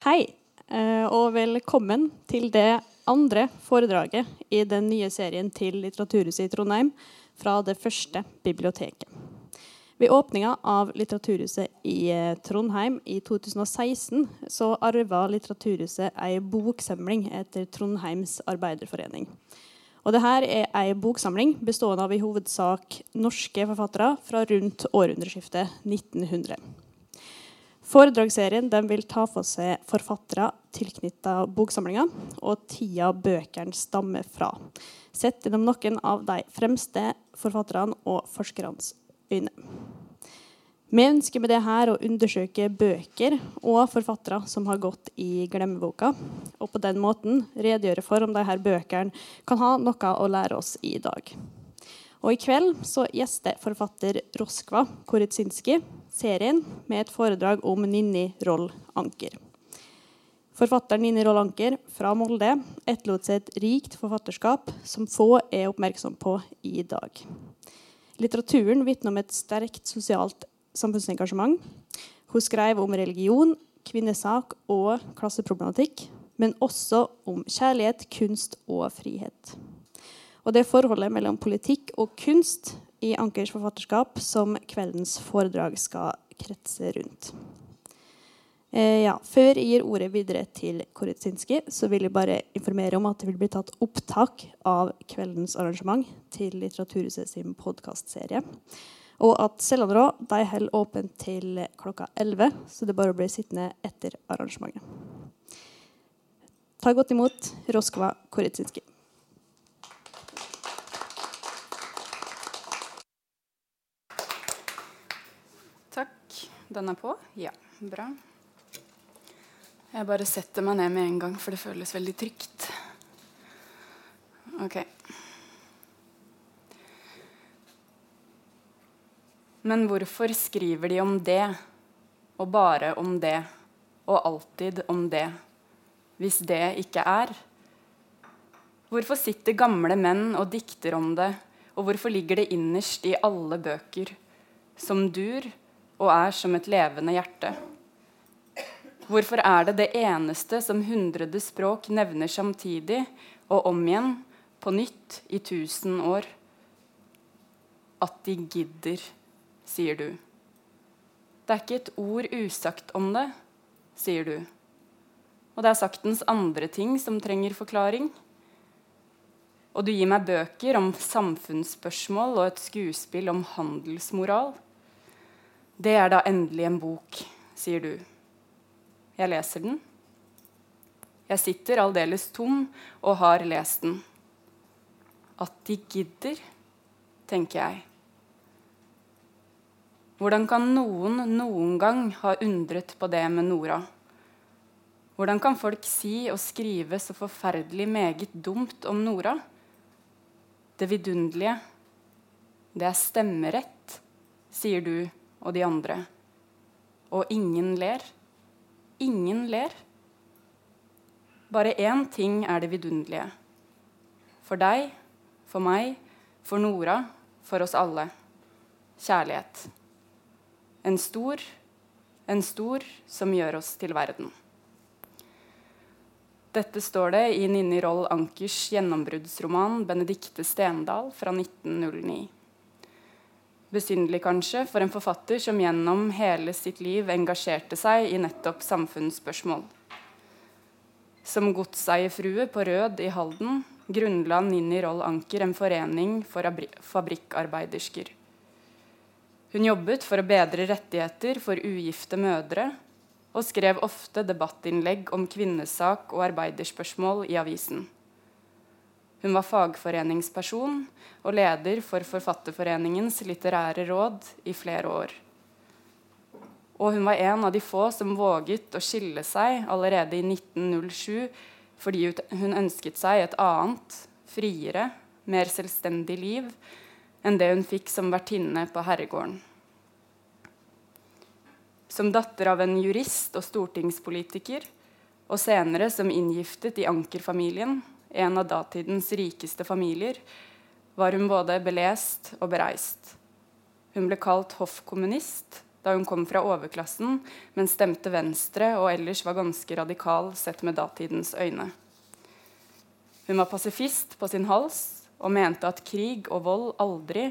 Hei, eh, og velkommen til det andre foredraget i den nye serien til Litteraturhuset i Trondheim fra det første biblioteket. Ved åpninga av Litteraturhuset i eh, Trondheim i 2016 så arva Litteraturhuset ei boksamling etter Trondheims arbeiderforening. Og det her er ei boksamling bestående av i hovedsak norske forfattere fra rundt århundreskiftet 1900. Foredragsserien vil ta for seg forfattere tilknyttet boksamlinga og tida bøkene stammer fra, sett gjennom noen av de fremste forfatterne og forskernes øyne. Vi ønsker med det her å undersøke bøker og forfattere som har gått i glemmeboka, og på den måten redegjøre for om disse bøkene kan ha noe å lære oss i dag. Og I kveld så gjester forfatter Roskva Koritsinski serien med et foredrag om Ninni Roll Anker. Forfatteren Ninni Roll Anker fra Molde etterlot seg et rikt forfatterskap som få er oppmerksom på i dag. Litteraturen vitner om et sterkt sosialt samfunnsengasjement. Hun skrev om religion, kvinnesak og klasseproblematikk, men også om kjærlighet, kunst og frihet. Og det forholdet mellom politikk og kunst i Ankers forfatterskap som kveldens foredrag skal kretse rundt. Eh, ja, før jeg gir ordet videre til Koritsinski, så vil jeg bare informere om at det vil bli tatt opptak av kveldens arrangement til Litteraturhuset sin podkastserie. Og at Selandrå de holder åpent til klokka 11, så det er bare å bli sittende etter arrangementet. Ta godt imot Roskva Koritsinski. Den er på? Ja, bra. Jeg bare setter meg ned med en gang, for det føles veldig trygt. Ok. Men hvorfor skriver de om det, og bare om det, og alltid om det, hvis det ikke er? Hvorfor sitter gamle menn og dikter om det, og hvorfor ligger det innerst i alle bøker, som dur, og er som et levende hjerte. Hvorfor er det det eneste som hundrede språk nevner samtidig og om igjen, på nytt, i tusen år? At de gidder, sier du. Det er ikke et ord usagt om det, sier du. Og det er saktens andre ting som trenger forklaring. Og du gir meg bøker om samfunnsspørsmål og et skuespill om handelsmoral. Det er da endelig en bok, sier du. Jeg leser den. Jeg sitter aldeles tom og har lest den. At de gidder, tenker jeg. Hvordan kan noen noen gang ha undret på det med Nora? Hvordan kan folk si og skrive så forferdelig meget dumt om Nora? Det vidunderlige. Det er stemmerett, sier du og de andre. Og ingen ler. Ingen ler. Bare én ting er det vidunderlige. For deg, for meg, for Nora, for oss alle. Kjærlighet. En stor, en stor som gjør oss til verden. Dette står det i Ninni Roll Ankers gjennombruddsroman 'Benedicte Stendal' fra 1909. Besynderlig kanskje for en forfatter som gjennom hele sitt liv engasjerte seg i nettopp samfunnsspørsmål. Som godseierfrue på Rød i Halden grunnla Ninni Roll Anker en forening for fabrikkarbeidersker. Hun jobbet for å bedre rettigheter for ugifte mødre og skrev ofte debattinnlegg om kvinnesak og arbeiderspørsmål i avisen. Hun var fagforeningsperson og leder for Forfatterforeningens litterære råd i flere år. Og hun var en av de få som våget å skille seg allerede i 1907 fordi hun ønsket seg et annet, friere, mer selvstendig liv enn det hun fikk som vertinne på herregården. Som datter av en jurist og stortingspolitiker, og senere som inngiftet i Anker-familien, en av datidens rikeste familier, var hun både belest og bereist. Hun ble kalt hoffkommunist da hun kom fra overklassen, men stemte Venstre og ellers var ganske radikal sett med datidens øyne. Hun var pasifist på sin hals og mente at krig og vold aldri,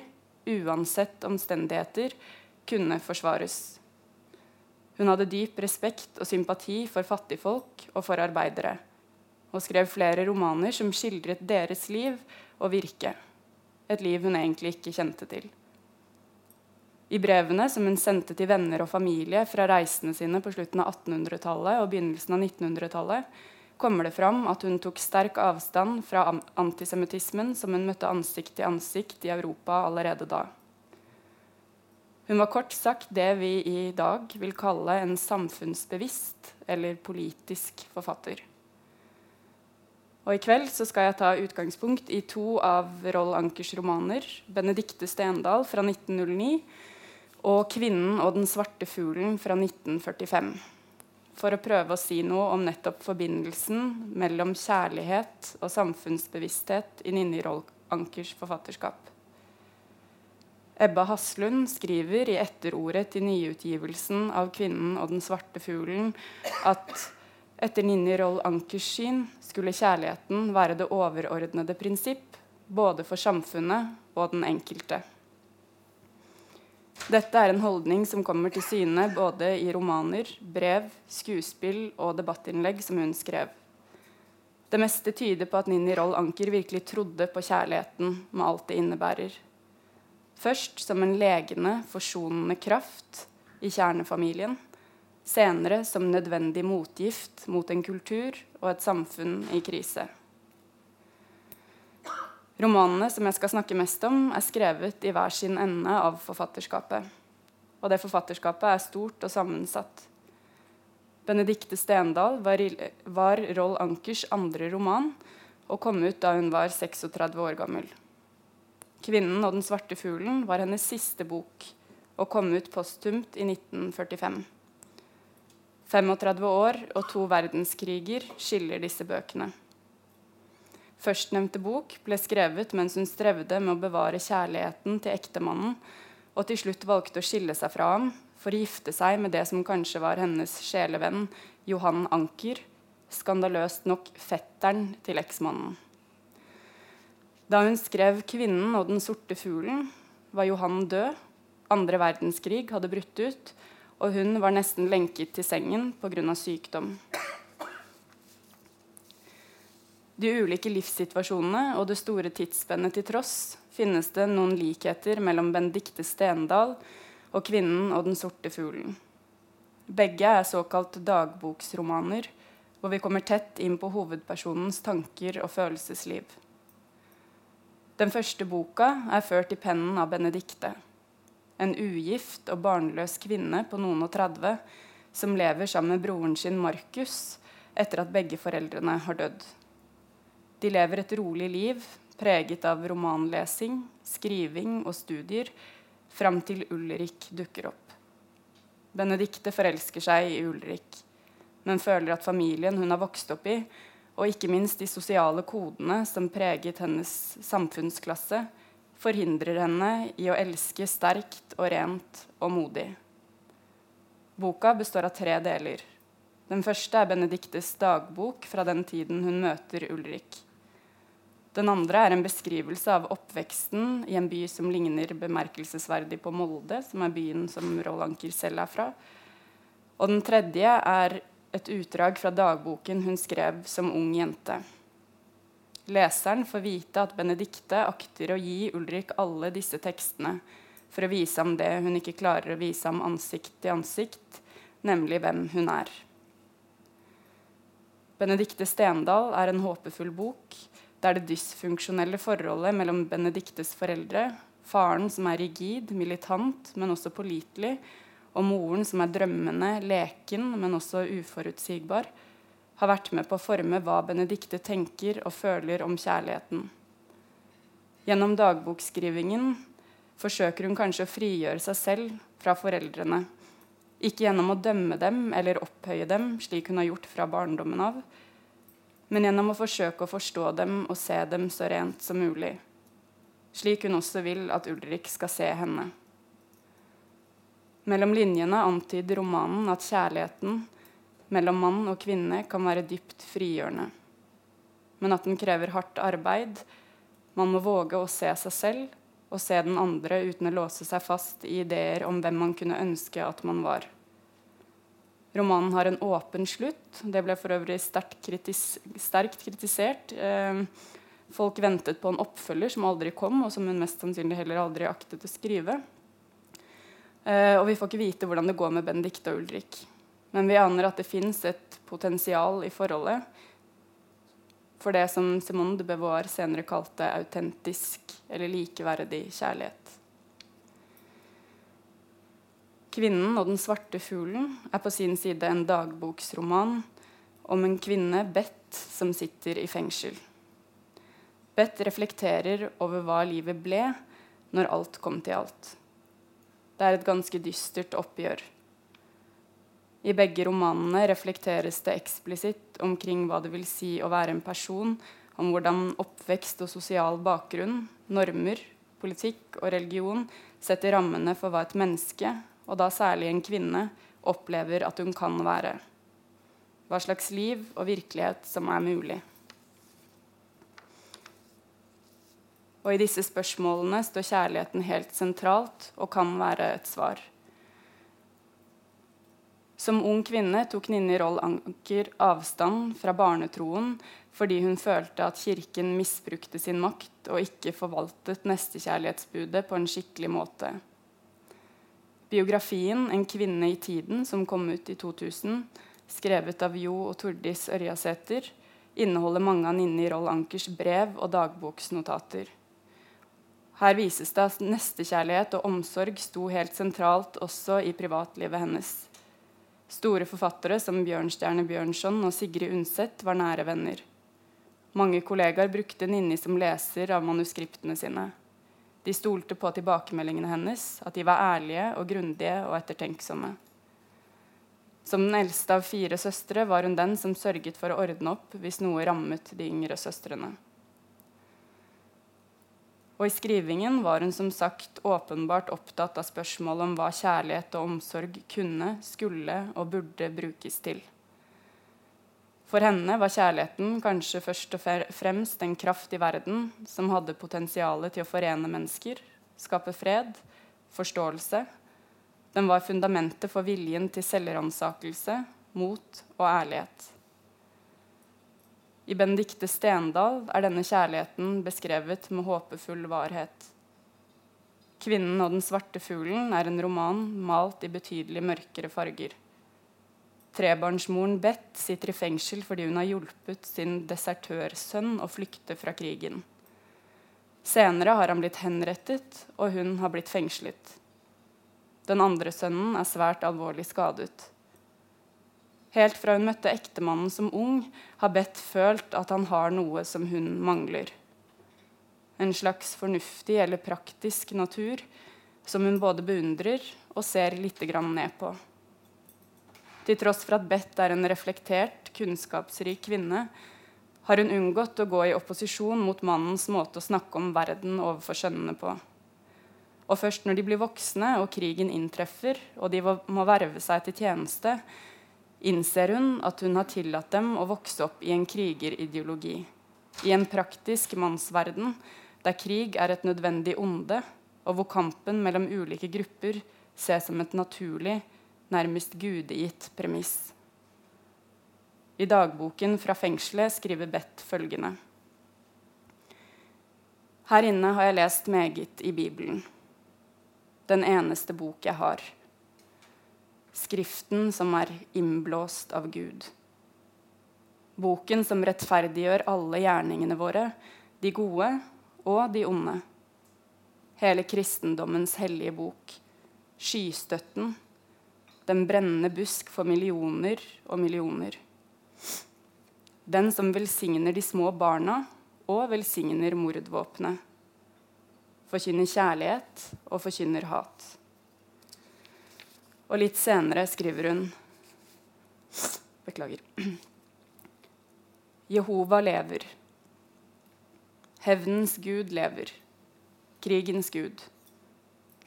uansett omstendigheter, kunne forsvares. Hun hadde dyp respekt og sympati for fattigfolk og for arbeidere, og skrev flere romaner som skildret deres liv og virke, et liv hun egentlig ikke kjente til. I brevene som hun sendte til venner og familie fra reisene sine på slutten av 1800-tallet og begynnelsen av 1900-tallet, kommer det fram at hun tok sterk avstand fra antisemittismen som hun møtte ansikt til ansikt i Europa allerede da. Hun var kort sagt det vi i dag vil kalle en samfunnsbevisst eller politisk forfatter. Og I kveld så skal jeg ta utgangspunkt i to av Roll Ankers romaner. 'Benedicte Stendal' fra 1909 og 'Kvinnen og den svarte fuglen' fra 1945. For å prøve å si noe om nettopp forbindelsen mellom kjærlighet og samfunnsbevissthet i Ninni Roll-Ankers forfatterskap. Ebba Haslund skriver i etterordet til nyutgivelsen av 'Kvinnen og den svarte fuglen' at etter Ninni Roll-Ankers syn skulle kjærligheten være det overordnede prinsipp både for samfunnet og den enkelte. Dette er en holdning som kommer til syne både i romaner, brev, skuespill og debattinnlegg som hun skrev. Det meste tyder på at Ninni Roll Anker virkelig trodde på kjærligheten med alt det innebærer. Først som en legende, forsonende kraft i kjernefamilien. Senere som nødvendig motgift mot en kultur og et samfunn i krise. Romanene som jeg skal snakke mest om, er skrevet i hver sin ende av forfatterskapet. Og det forfatterskapet er stort og sammensatt. Benedicte Stendal var, var Roll Ankers andre roman og kom ut da hun var 36 år gammel. 'Kvinnen og den svarte fuglen' var hennes siste bok og kom ut posthumt i 1945. 35 år og to verdenskriger skiller disse bøkene. Førstnevnte bok ble skrevet mens hun strevde med å bevare kjærligheten til ektemannen, og til slutt valgte å skille seg fra ham for å gifte seg med det som kanskje var hennes sjelevenn Johan Anker, skandaløst nok fetteren til eksmannen. Da hun skrev 'Kvinnen og den sorte fuglen', var Johan død. Andre verdenskrig hadde brutt ut, og hun var nesten lenket til sengen pga. sykdom. De ulike livssituasjonene og det store tidsspennet til tross finnes det noen likheter mellom Benedicte Stendal og 'Kvinnen og den sorte fuglen'. Begge er såkalt dagboksromaner, hvor vi kommer tett inn på hovedpersonens tanker og følelsesliv. Den første boka er ført i pennen av Benedicte, en ugift og barnløs kvinne på noen og 30 som lever sammen med broren sin Markus etter at begge foreldrene har dødd. De lever et rolig liv preget av romanlesing, skriving og studier fram til Ulrik dukker opp. Benedicte forelsker seg i Ulrik, men føler at familien hun har vokst opp i, og ikke minst de sosiale kodene som preget hennes samfunnsklasse, forhindrer henne i å elske sterkt og rent og modig. Boka består av tre deler. Den første er Benediktes dagbok fra den tiden hun møter Ulrik. Den andre er en beskrivelse av oppveksten i en by som ligner bemerkelsesverdig på Molde, som er byen som Roald Anker selv er fra. Og den tredje er et utdrag fra dagboken hun skrev som ung jente. Leseren får vite at Benedicte akter å gi Ulrik alle disse tekstene for å vise ham det hun ikke klarer å vise ham ansikt til ansikt, nemlig hvem hun er. Benedicte Stendal er en håpefull bok det er det dysfunksjonelle forholdet mellom Benedictes foreldre, faren som er rigid, militant, men også pålitelig, og moren som er drømmende, leken, men også uforutsigbar, har vært med på å forme hva Benedicte tenker og føler om kjærligheten. Gjennom dagbokskrivingen forsøker hun kanskje å frigjøre seg selv fra foreldrene. Ikke gjennom å dømme dem eller opphøye dem, slik hun har gjort fra barndommen av, men gjennom å forsøke å forstå dem og se dem så rent som mulig, slik hun også vil at Ulrik skal se henne. Mellom linjene antyder romanen at kjærligheten mellom mann og kvinne kan være dypt frigjørende, men at den krever hardt arbeid. Man må våge å se seg selv og se den andre uten å låse seg fast i ideer om hvem man kunne ønske at man var. Romanen har en åpen slutt. Det ble for øvrig sterkt, kritis sterkt kritisert. Eh, folk ventet på en oppfølger som aldri kom, og som hun mest sannsynlig heller aldri aktet å skrive. Eh, og vi får ikke vite hvordan det går med Benedicte og Ulrik. Men vi aner at det fins et potensial i forholdet for det som Simone de Beauvoir senere kalte autentisk eller likeverdig kjærlighet. 'Kvinnen og den svarte fuglen' er på sin side en dagboksroman om en kvinne, Beth, som sitter i fengsel. Beth reflekterer over hva livet ble når alt kom til alt. Det er et ganske dystert oppgjør. I begge romanene reflekteres det eksplisitt omkring hva det vil si å være en person, om hvordan oppvekst og sosial bakgrunn, normer, politikk og religion setter rammene for hva et menneske, og da særlig en kvinne, opplever at hun kan være. Hva slags liv og virkelighet som er mulig. Og i disse spørsmålene står kjærligheten helt sentralt og kan være et svar. Som ung kvinne tok Ninni Roll Anker avstand fra barnetroen fordi hun følte at Kirken misbrukte sin makt og ikke forvaltet nestekjærlighetsbudet på en skikkelig måte. Biografien 'En kvinne i tiden', som kom ut i 2000, skrevet av Jo og Tordis Ørjasæter, inneholder mange av Ninni Roll Ankers brev og dagboksnotater. Her vises det at nestekjærlighet og omsorg sto helt sentralt også i privatlivet hennes. Store forfattere som Bjørnstjerne Bjørnson og Sigrid Undset var nære venner. Mange kollegaer brukte Ninni som leser av manuskriptene sine. De stolte på tilbakemeldingene hennes, at de var ærlige og grundige og ettertenksomme. Som den eldste av fire søstre var hun den som sørget for å ordne opp hvis noe rammet de yngre søstrene. Og i skrivingen var hun som sagt åpenbart opptatt av spørsmålet om hva kjærlighet og omsorg kunne, skulle og burde brukes til. For henne var kjærligheten kanskje først og fremst en kraft i verden som hadde potensial til å forene mennesker, skape fred, forståelse. Den var fundamentet for viljen til selvransakelse, mot og ærlighet. I Benedicte Stendal er denne kjærligheten beskrevet med håpefull varhet. 'Kvinnen og den svarte fuglen' er en roman malt i betydelig mørkere farger. Trebarnsmoren Beth sitter i fengsel fordi hun har hjulpet sin desertørsønn å flykte fra krigen. Senere har han blitt henrettet, og hun har blitt fengslet. Den andre sønnen er svært alvorlig skadet. Helt fra hun møtte ektemannen som ung, har Beth følt at han har noe som hun mangler. En slags fornuftig eller praktisk natur som hun både beundrer og ser litt ned på. Til tross for at Beth er en reflektert, kunnskapsrik kvinne, har hun unngått å gå i opposisjon mot mannens måte å snakke om verden overfor sønnene på. Og først når de blir voksne og krigen inntreffer, og de må verve seg til tjeneste, innser hun at hun har tillatt dem å vokse opp i en krigerideologi. I en praktisk mannsverden der krig er et nødvendig onde, og hvor kampen mellom ulike grupper ses som et naturlig, nærmest gudegitt premiss. I dagboken fra fengselet skriver Bett følgende. Her inne har jeg lest meget i Bibelen. Den eneste bok jeg har. Skriften som er innblåst av Gud. Boken som rettferdiggjør alle gjerningene våre, de gode og de onde. Hele kristendommens hellige bok. Skystøtten den brennende busk for millioner og millioner. Den som velsigner de små barna og velsigner mordvåpenet. Forkynner kjærlighet og forkynner hat. Og litt senere skriver hun Beklager. Jehova lever. Hevnens gud lever. Krigens gud.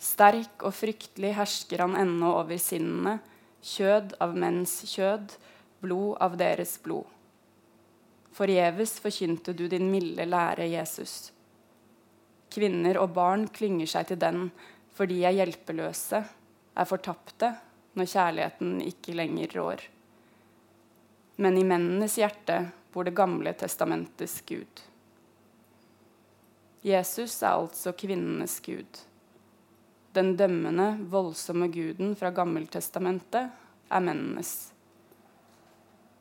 Sterk og fryktelig hersker han ennå over sinnene, kjød av menns kjød, blod av deres blod. Forgjeves forkynte du din milde lære, Jesus. Kvinner og barn klynger seg til den fordi de er hjelpeløse, er fortapte, når kjærligheten ikke lenger rår. Men i mennenes hjerte bor Det gamle testamentets Gud. Jesus er altså kvinnenes gud. Den dømmende, voldsomme guden fra Gammeltestamentet er mennenes.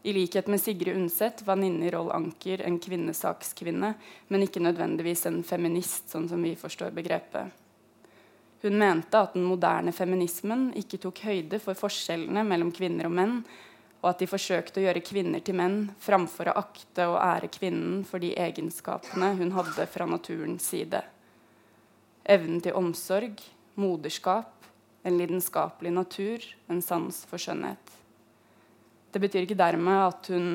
I likhet med Sigrid Undset var Ninni Roll Anker en kvinnesakskvinne, men ikke nødvendigvis en feminist, sånn som vi forstår begrepet. Hun mente at den moderne feminismen ikke tok høyde for forskjellene mellom kvinner og menn, og at de forsøkte å gjøre kvinner til menn framfor å akte og ære kvinnen for de egenskapene hun hadde fra naturens side. Evnen til omsorg, moderskap, en lidenskapelig natur, en sans for skjønnhet. Det betyr ikke dermed at hun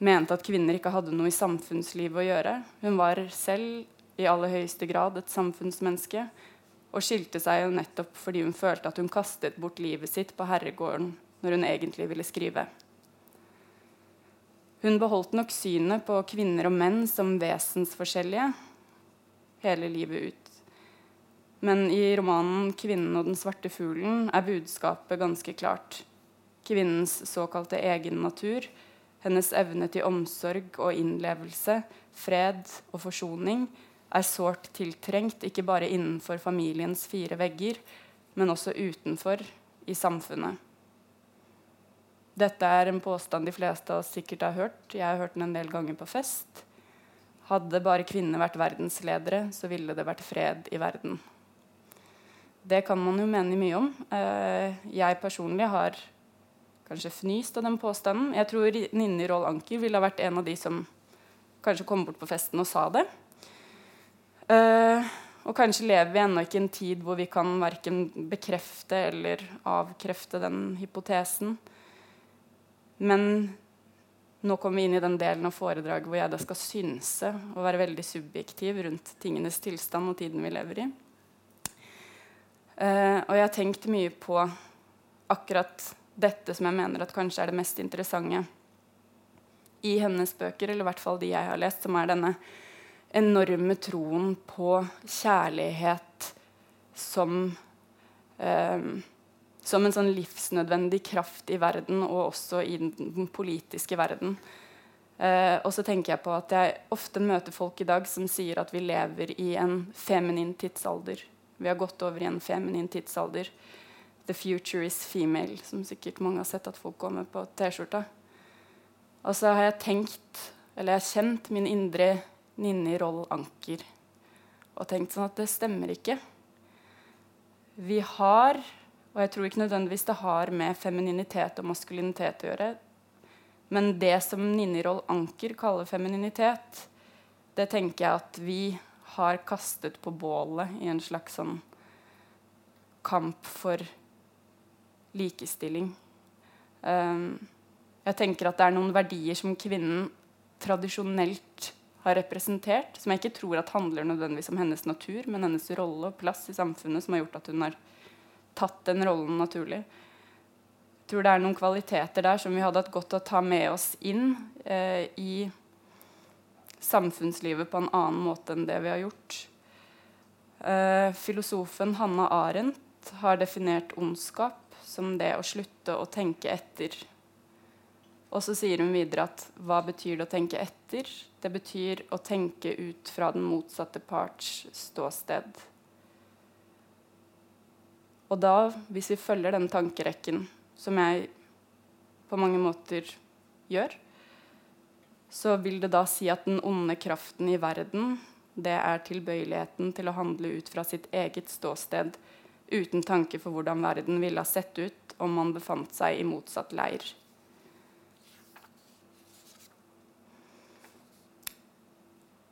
mente at kvinner ikke hadde noe i samfunnslivet å gjøre. Hun var selv i aller høyeste grad et samfunnsmenneske og skilte seg jo nettopp fordi hun følte at hun kastet bort livet sitt på herregården når hun egentlig ville skrive. Hun beholdt nok synet på kvinner og menn som vesensforskjellige hele livet ut. Men i romanen 'Kvinnen og den svarte fuglen' er budskapet ganske klart kvinnens såkalte egen natur, hennes evne til omsorg og innlevelse, fred og forsoning, er sårt tiltrengt ikke bare innenfor familiens fire vegger, men også utenfor, i samfunnet. Dette er en påstand de fleste av oss sikkert har hørt. Jeg har hørt den en del ganger på fest. Hadde bare kvinner vært verdensledere, så ville det vært fred i verden. Det kan man jo mene mye om. Eh, jeg personlig har kanskje fnyst av den påstanden. Jeg tror Ninni Roll Anker ville ha vært en av de som kanskje kom bort på festen og sa det. Uh, og kanskje lever vi ennå ikke i en tid hvor vi kan verken bekrefte eller avkrefte den hypotesen. Men nå kommer vi inn i den delen av foredraget hvor jeg da skal synse og være veldig subjektiv rundt tingenes tilstand og tiden vi lever i. Uh, og jeg har tenkt mye på akkurat dette som jeg mener at kanskje er det mest interessante i hennes bøker, eller i hvert fall de jeg har lest, som er denne enorme troen på kjærlighet som eh, som en sånn livsnødvendig kraft i verden, og også i den politiske verden. Eh, og så tenker jeg på at jeg ofte møter folk i dag som sier at vi lever i en feminin tidsalder. Vi har gått over i en feminin tidsalder. 'The future is female', som sikkert mange har sett at folk går med på T-skjorta. Og så har jeg tenkt, eller jeg har kjent min indre Ninni Roll Anker og tenkt sånn at det stemmer ikke. Vi har, og jeg tror ikke nødvendigvis det har med femininitet og maskulinitet å gjøre, men det som Ninni Roll Anker kaller femininitet, det tenker jeg at vi har kastet på bålet i en slags sånn kamp for likestilling. Um, jeg tenker at det er noen verdier som kvinnen tradisjonelt har representert, som jeg ikke tror at handler nødvendigvis om hennes natur, men hennes rolle og plass i samfunnet, som har gjort at hun har tatt den rollen naturlig. Jeg tror det er noen kvaliteter der som vi hadde hatt godt å ta med oss inn eh, i samfunnslivet på en annen måte enn det vi har gjort. Eh, filosofen Hanna Arendt har definert ondskap som det å slutte å tenke etter. Og så sier hun videre at hva betyr det å tenke etter? Det betyr å tenke ut fra den motsatte parts ståsted. Og da, hvis vi følger den tankerekken, som jeg på mange måter gjør, så vil det da si at den onde kraften i verden, det er tilbøyeligheten til å handle ut fra sitt eget ståsted uten tanke for hvordan verden ville ha sett ut om man befant seg i motsatt leir.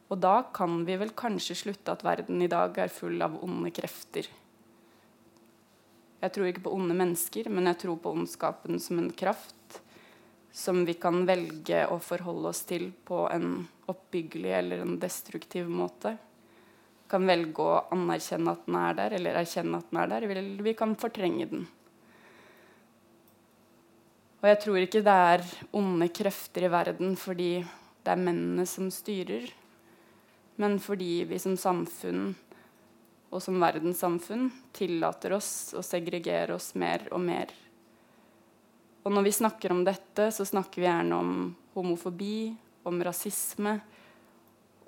Og da kan vi vel kanskje slutte at verden i dag er full av onde krefter. Jeg tror ikke på onde mennesker, men jeg tror på ondskapen som en kraft som vi kan velge å forholde oss til på en oppbyggelig eller en destruktiv måte. kan velge å anerkjenne at den er der, eller erkjenne at den er der, eller vi kan fortrenge den. Og jeg tror ikke det er onde krefter i verden fordi det er mennene som styrer, men fordi vi som samfunn og som verdenssamfunn tillater oss å segregere oss mer og mer. Og når vi snakker om dette, så snakker vi gjerne om homofobi, om rasisme,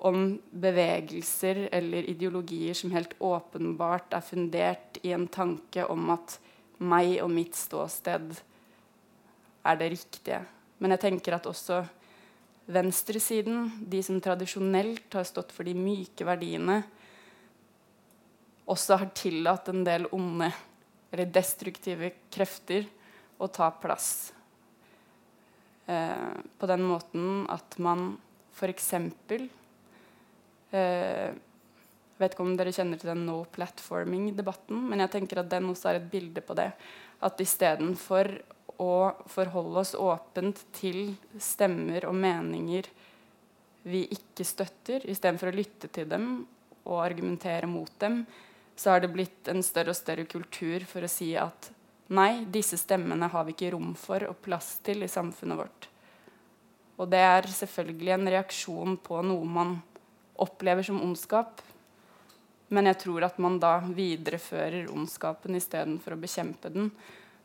om bevegelser eller ideologier som helt åpenbart er fundert i en tanke om at meg og mitt ståsted er det riktige. Men jeg tenker at også venstresiden, de som tradisjonelt har stått for de myke verdiene, også har tillatt en del onde eller destruktive krefter å ta plass. Eh, på den måten at man f.eks. Eh, vet ikke om dere kjenner til den no platforming-debatten, men jeg tenker at den også er et bilde på det. At istedenfor å forholde oss åpent til stemmer og meninger vi ikke støtter, istedenfor å lytte til dem og argumentere mot dem, så har det blitt en større og større kultur for å si at nei, disse stemmene har vi ikke rom for og plass til i samfunnet vårt. Og det er selvfølgelig en reaksjon på noe man opplever som ondskap. Men jeg tror at man da viderefører ondskapen istedenfor å bekjempe den.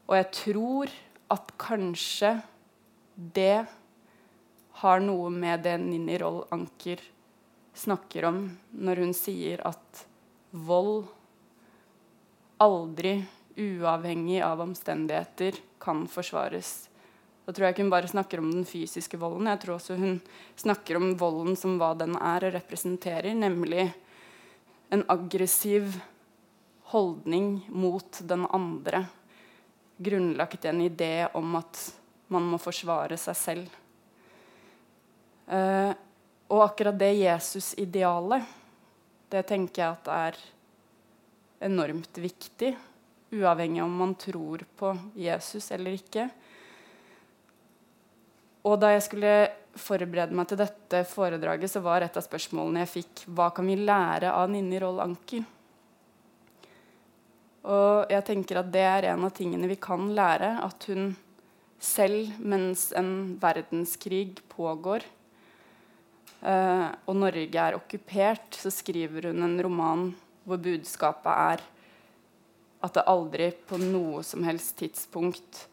Og jeg tror at kanskje det har noe med det Ninni Roll Anker snakker om når hun sier at vold aldri, uavhengig av omstendigheter, kan forsvares. Da tror jeg ikke hun bare snakker om den fysiske volden. Jeg tror også hun snakker om volden som hva den er og representerer, nemlig en aggressiv holdning mot den andre. Grunnlagt en idé om at man må forsvare seg selv. Uh, og akkurat det Jesus-idealet, det tenker jeg at er enormt viktig, uavhengig om man tror på Jesus eller ikke. Og da jeg skulle forberede meg til dette foredraget, så var et av spørsmålene jeg fikk, hva kan vi lære av Ninni Roll Anker? Og jeg tenker at det er en av tingene vi kan lære. At hun selv, mens en verdenskrig pågår, eh, og Norge er okkupert, så skriver hun en roman hvor budskapet er at det aldri på noe som helst tidspunkt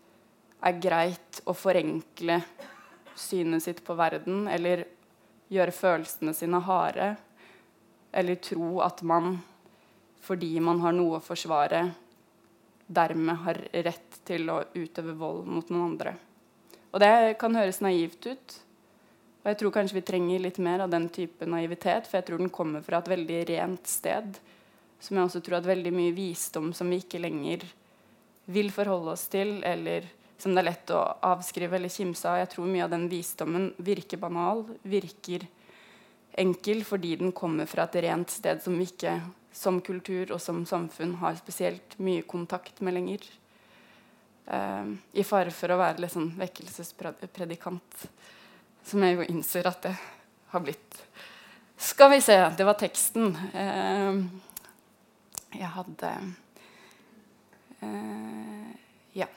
er greit å forenkle synet sitt på verden eller gjøre følelsene sine harde, eller tro at man, fordi man har noe å forsvare, dermed har rett til å utøve vold mot noen andre. Og det kan høres naivt ut. Og jeg tror kanskje vi trenger litt mer av den type naivitet, for jeg tror den kommer fra et veldig rent sted som jeg også tror at veldig mye visdom som vi ikke lenger vil forholde oss til, eller som det er lett å avskrive eller kimse av. Jeg tror mye av den visdommen virker banal, virker enkel, fordi den kommer fra et rent sted som vi ikke som kultur og som samfunn har spesielt mye kontakt med lenger. Uh, I fare for å være litt sånn vekkelsespredikant, som jeg jo innser at det har blitt. Skal vi se, det var teksten. Uh, jeg hadde uh, Ja.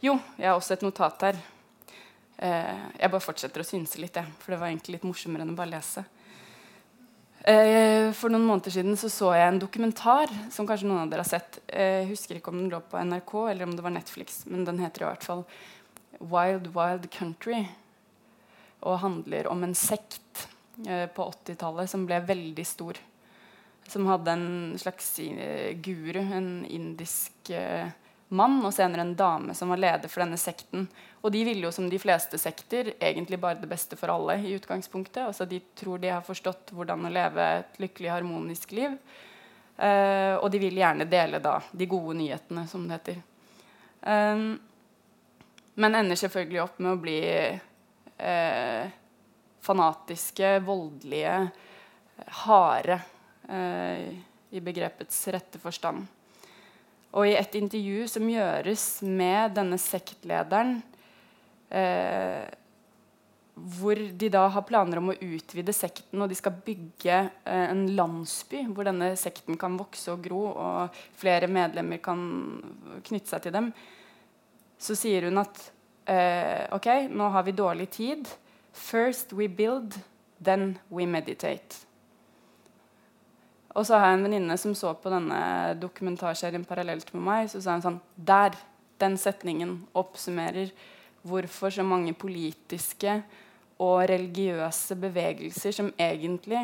Jo, jeg har også et notat her. Eh, jeg bare fortsetter å synse litt, jeg, for det var egentlig litt morsommere enn å bare lese. Eh, for noen måneder siden så, så jeg en dokumentar som kanskje noen av dere har sett. Eh, jeg husker ikke om den lå på NRK eller om det var Netflix, men den heter i hvert fall Wild Wild Country. Og handler om en sekt eh, på 80-tallet som ble veldig stor som hadde en slags eh, guru, en indisk eh, mann, og senere en dame som var leder for denne sekten. Og de ville jo som de fleste sekter egentlig bare det beste for alle. i utgangspunktet. Altså De tror de har forstått hvordan å leve et lykkelig, harmonisk liv. Uh, og de vil gjerne dele da de gode nyhetene, som det heter. Um, men ender selvfølgelig opp med å bli uh, fanatiske, voldelige, harde uh, i begrepets rette forstand. Og i et intervju som gjøres med denne sektlederen, eh, hvor de da har planer om å utvide sekten, og de skal bygge eh, en landsby hvor denne sekten kan vokse og gro, og flere medlemmer kan knytte seg til dem, så sier hun at eh, OK, nå har vi dårlig tid. First we build, then we meditate. Og så har jeg en venninne som så på denne dokumentarserien parallelt med meg. Så sa hun sånn Der! Den setningen oppsummerer hvorfor så mange politiske og religiøse bevegelser som egentlig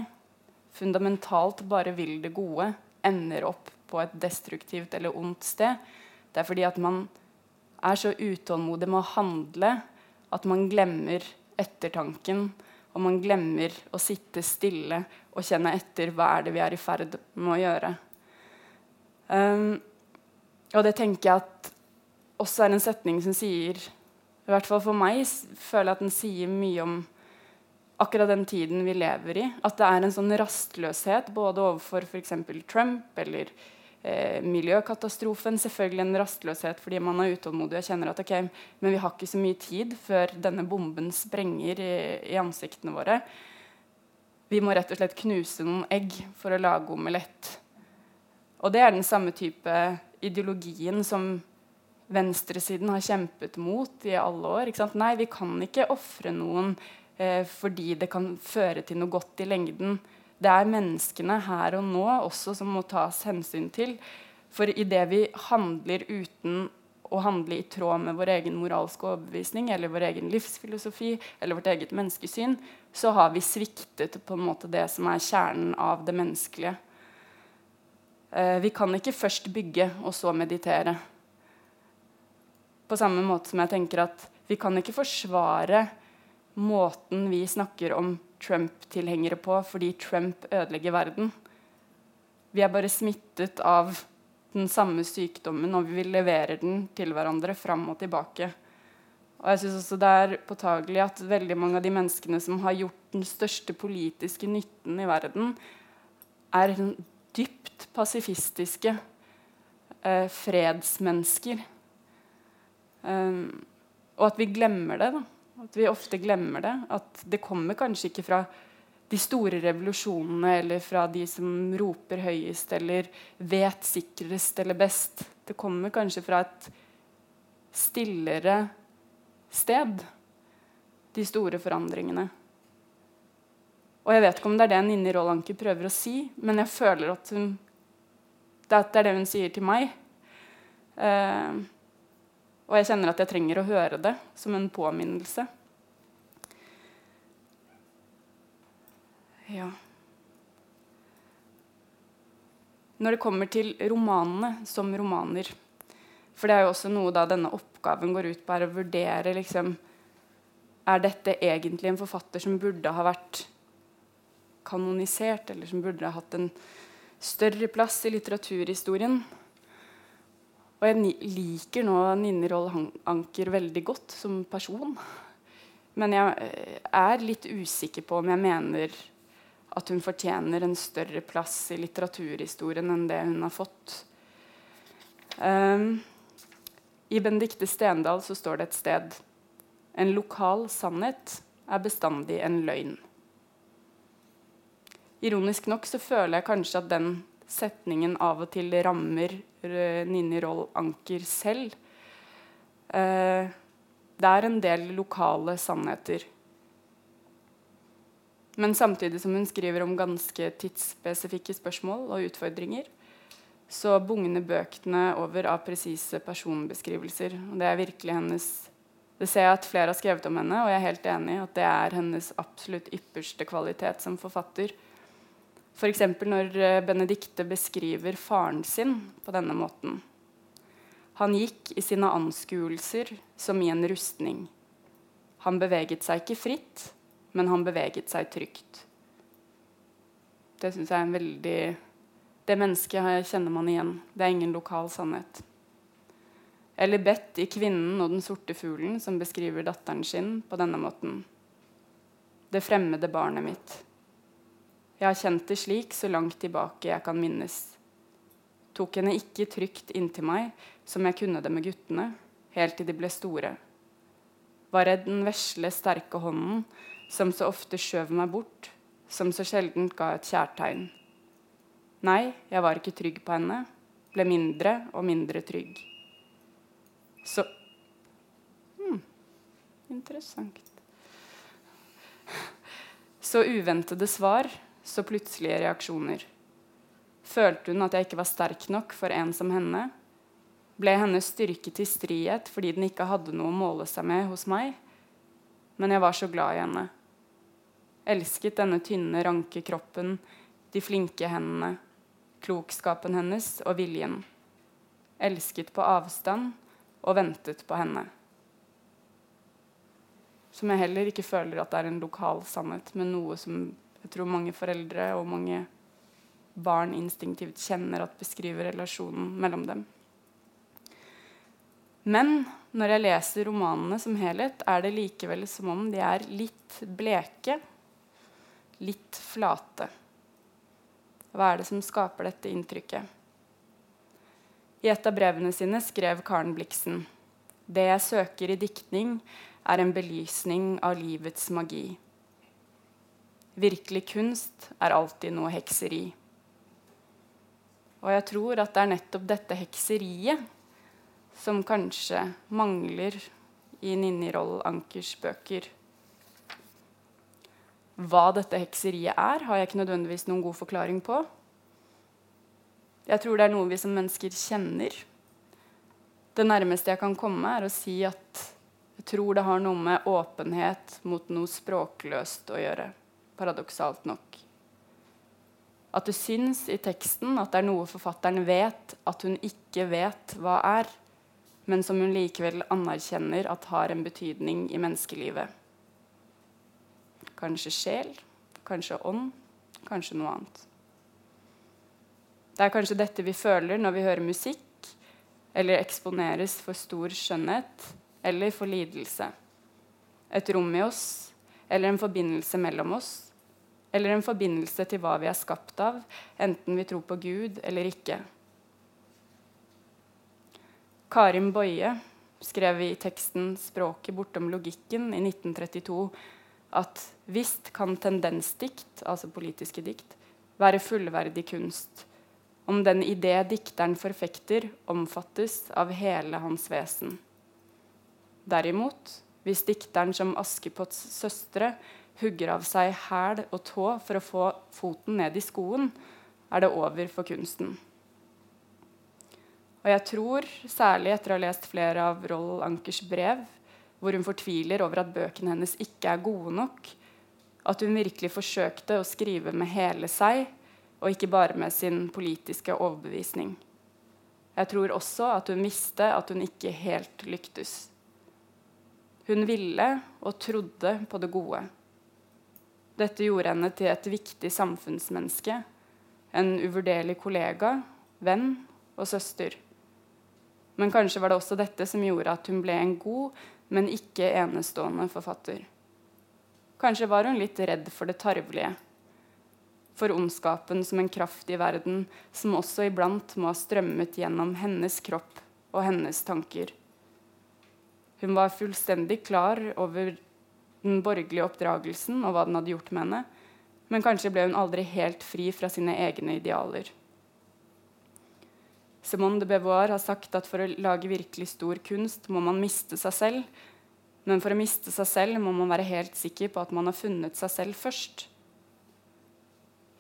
fundamentalt bare vil det gode, ender opp på et destruktivt eller ondt sted. Det er fordi at man er så utålmodig med å handle at man glemmer ettertanken. Og man glemmer å sitte stille og kjenne etter hva er det vi er i ferd med å gjøre. Um, og det tenker jeg at også er en setning som sier i hvert fall for meg føler jeg at den sier mye om akkurat den tiden vi lever i. At det er en sånn rastløshet både overfor f.eks. Trump eller eh, miljøkatastrofen. Selvfølgelig en rastløshet fordi man er utålmodig og kjenner at ok, men vi har ikke så mye tid før denne bomben sprenger i, i ansiktene våre. Vi må rett og slett knuse noen egg for å lage omelett. Og det er den samme type ideologien som venstresiden har kjempet mot i alle år. Nei, vi kan ikke ofre noen eh, fordi det kan føre til noe godt i lengden. Det er menneskene her og nå også som må tas hensyn til. For idet vi handler uten å handle i tråd med vår egen moralske overbevisning eller vår egen livsfilosofi eller vårt eget menneskesyn, så har vi sviktet på en måte det som er kjernen av det menneskelige. Eh, vi kan ikke først bygge og så meditere. På samme måte som jeg tenker at vi kan ikke forsvare måten vi snakker om Trump-tilhengere på fordi Trump ødelegger verden. Vi er bare smittet av den samme sykdommen, og vi leverer den til hverandre fram og tilbake. Og jeg synes også Det er påtagelig at veldig mange av de menneskene som har gjort den største politiske nytten i verden, er dypt pasifistiske eh, fredsmennesker Um, og at vi glemmer det. Da. At vi ofte glemmer det. At det kommer kanskje ikke fra de store revolusjonene eller fra de som roper høyest eller vet sikrest eller best. Det kommer kanskje fra et stillere sted, de store forandringene. Og jeg vet ikke om det er det Ninni Rollanker prøver å si, men jeg føler at hun, det er det hun sier til meg. Uh, og jeg kjenner at jeg trenger å høre det som en påminnelse. Ja. Når det kommer til romanene som romaner For det er jo også noe da denne oppgaven går ut på, er å vurdere liksom, Er dette egentlig en forfatter som burde ha vært kanonisert, eller som burde ha hatt en større plass i litteraturhistorien? Og jeg liker nå Ninni Roll Anker veldig godt som person. Men jeg eh, er litt usikker på om jeg mener at hun fortjener en større plass i litteraturhistorien enn det hun har fått. Um, I Benedicte Stendal så står det et sted En lokal sannhet er bestandig en løgn. Ironisk nok så føler jeg kanskje at den setningen av og til rammer Nini Ninni Roll Anker selv. Uh, det er en del lokale sannheter. Men samtidig som hun skriver om ganske tidsspesifikke spørsmål og utfordringer, så bugner bøkene over av presise personbeskrivelser. Det er virkelig hennes Det ser jeg at flere har skrevet om henne, og jeg er helt enig i at det er hennes absolutt ypperste kvalitet som forfatter. F.eks. når eh, Benedicte beskriver faren sin på denne måten. Han gikk i sine anskuelser som i en rustning. Han beveget seg ikke fritt, men han beveget seg trygt. Det syns jeg er en veldig Det mennesket kjenner man igjen. Det er ingen lokal sannhet. Eller Bett i 'Kvinnen og den sorte fuglen', som beskriver datteren sin på denne måten. Det fremmede barnet mitt. Jeg har kjent det slik så langt tilbake jeg kan minnes. Tok henne ikke trygt inntil meg som jeg kunne det med guttene, helt til de ble store. var jeg den vesle, sterke hånden som så ofte skjøv meg bort, som så sjelden ga et kjærtegn. Nei, jeg var ikke trygg på henne, ble mindre og mindre trygg. Så hmm, Interessant. Så uventede svar, så plutselige reaksjoner. Følte hun at jeg ikke var sterk nok for en som henne? Ble hennes styrke til strihet fordi den ikke hadde noe å måle seg med hos meg? Men jeg var så glad i henne. Elsket denne tynne, ranke kroppen, de flinke hendene, klokskapen hennes og viljen. Elsket på avstand og ventet på henne. Som jeg heller ikke føler at det er en lokal sannhet, men noe som jeg tror mange foreldre og mange barn instinktivt kjenner at beskriver relasjonen mellom dem. Men når jeg leser romanene som helhet, er det likevel som om de er litt bleke, litt flate. Hva er det som skaper dette inntrykket? I et av brevene sine skrev Karen Bliksen det jeg søker i diktning, er en belysning av livets magi. Virkelig kunst er alltid noe hekseri. Og jeg tror at det er nettopp dette hekseriet som kanskje mangler i Ninni Roll Ankers bøker. Hva dette hekseriet er, har jeg ikke nødvendigvis noen god forklaring på. Jeg tror det er noe vi som mennesker kjenner. Det nærmeste jeg kan komme, er å si at jeg tror det har noe med åpenhet mot noe språkløst å gjøre. Paradoksalt nok. At det syns i teksten at det er noe forfatteren vet at hun ikke vet hva er, men som hun likevel anerkjenner at har en betydning i menneskelivet. Kanskje sjel, kanskje ånd, kanskje noe annet. Det er kanskje dette vi føler når vi hører musikk, eller eksponeres for stor skjønnhet eller for lidelse. Et rom i oss eller en forbindelse mellom oss eller en forbindelse til hva vi er skapt av, enten vi tror på Gud eller ikke. Karim Boie skrev i teksten 'Språket bortom logikken' i 1932 at visst kan tendensdikt, altså politiske dikt, være fullverdig kunst om den idé dikteren forfekter, omfattes av hele hans vesen. Derimot, hvis dikteren som Askepotts søstre hugger av seg hæl og tå for å få foten ned i skoen, er det over for kunsten. Og jeg tror, særlig etter å ha lest flere av Roll Ankers brev, hvor hun fortviler over at bøkene hennes ikke er gode nok, at hun virkelig forsøkte å skrive med hele seg, og ikke bare med sin politiske overbevisning. Jeg tror også at hun visste at hun ikke helt lyktes. Hun ville og trodde på det gode. Dette gjorde henne til et viktig samfunnsmenneske, en uvurderlig kollega, venn og søster. Men kanskje var det også dette som gjorde at hun ble en god, men ikke enestående forfatter. Kanskje var hun litt redd for det tarvelige, for ondskapen som en kraft i verden som også iblant må ha strømmet gjennom hennes kropp og hennes tanker. Hun var fullstendig klar over den borgerlige oppdragelsen og hva den hadde gjort med henne, men kanskje ble hun aldri helt fri fra sine egne idealer. Simone de Beauvoir har sagt at for å lage virkelig stor kunst må man miste seg selv. Men for å miste seg selv må man være helt sikker på at man har funnet seg selv først.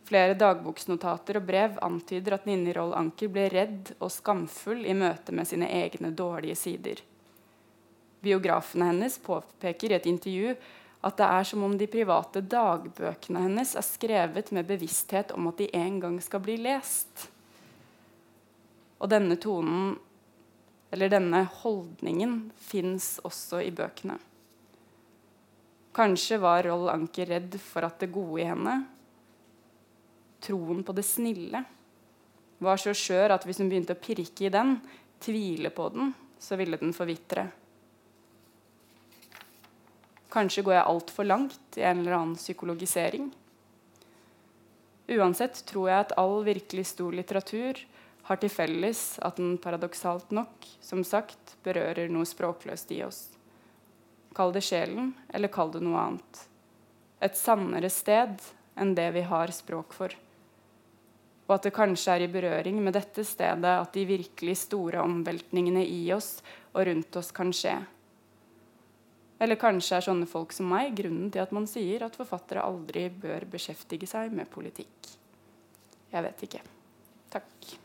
Flere dagboksnotater og brev antyder at Ninni Roll Anker ble redd og skamfull i møte med sine egne dårlige sider. Biografene hennes påpeker i et intervju at det er som om de private dagbøkene hennes er skrevet med bevissthet om at de en gang skal bli lest. Og denne tonen, eller denne holdningen, fins også i bøkene. Kanskje var Roll Anker redd for at det gode i henne, troen på det snille, var så skjør at hvis hun begynte å pirke i den, tvile på den, så ville den forvitre. Kanskje går jeg altfor langt i en eller annen psykologisering. Uansett tror jeg at all virkelig stor litteratur har til felles at den paradoksalt nok som sagt, berører noe språkløst i oss. Kall det sjelen, eller kall det noe annet. Et sannere sted enn det vi har språk for. Og at det kanskje er i berøring med dette stedet at de virkelig store omveltningene i oss og rundt oss kan skje. Eller kanskje er sånne folk som meg grunnen til at man sier at forfattere aldri bør beskjeftige seg med politikk. Jeg vet ikke. Takk.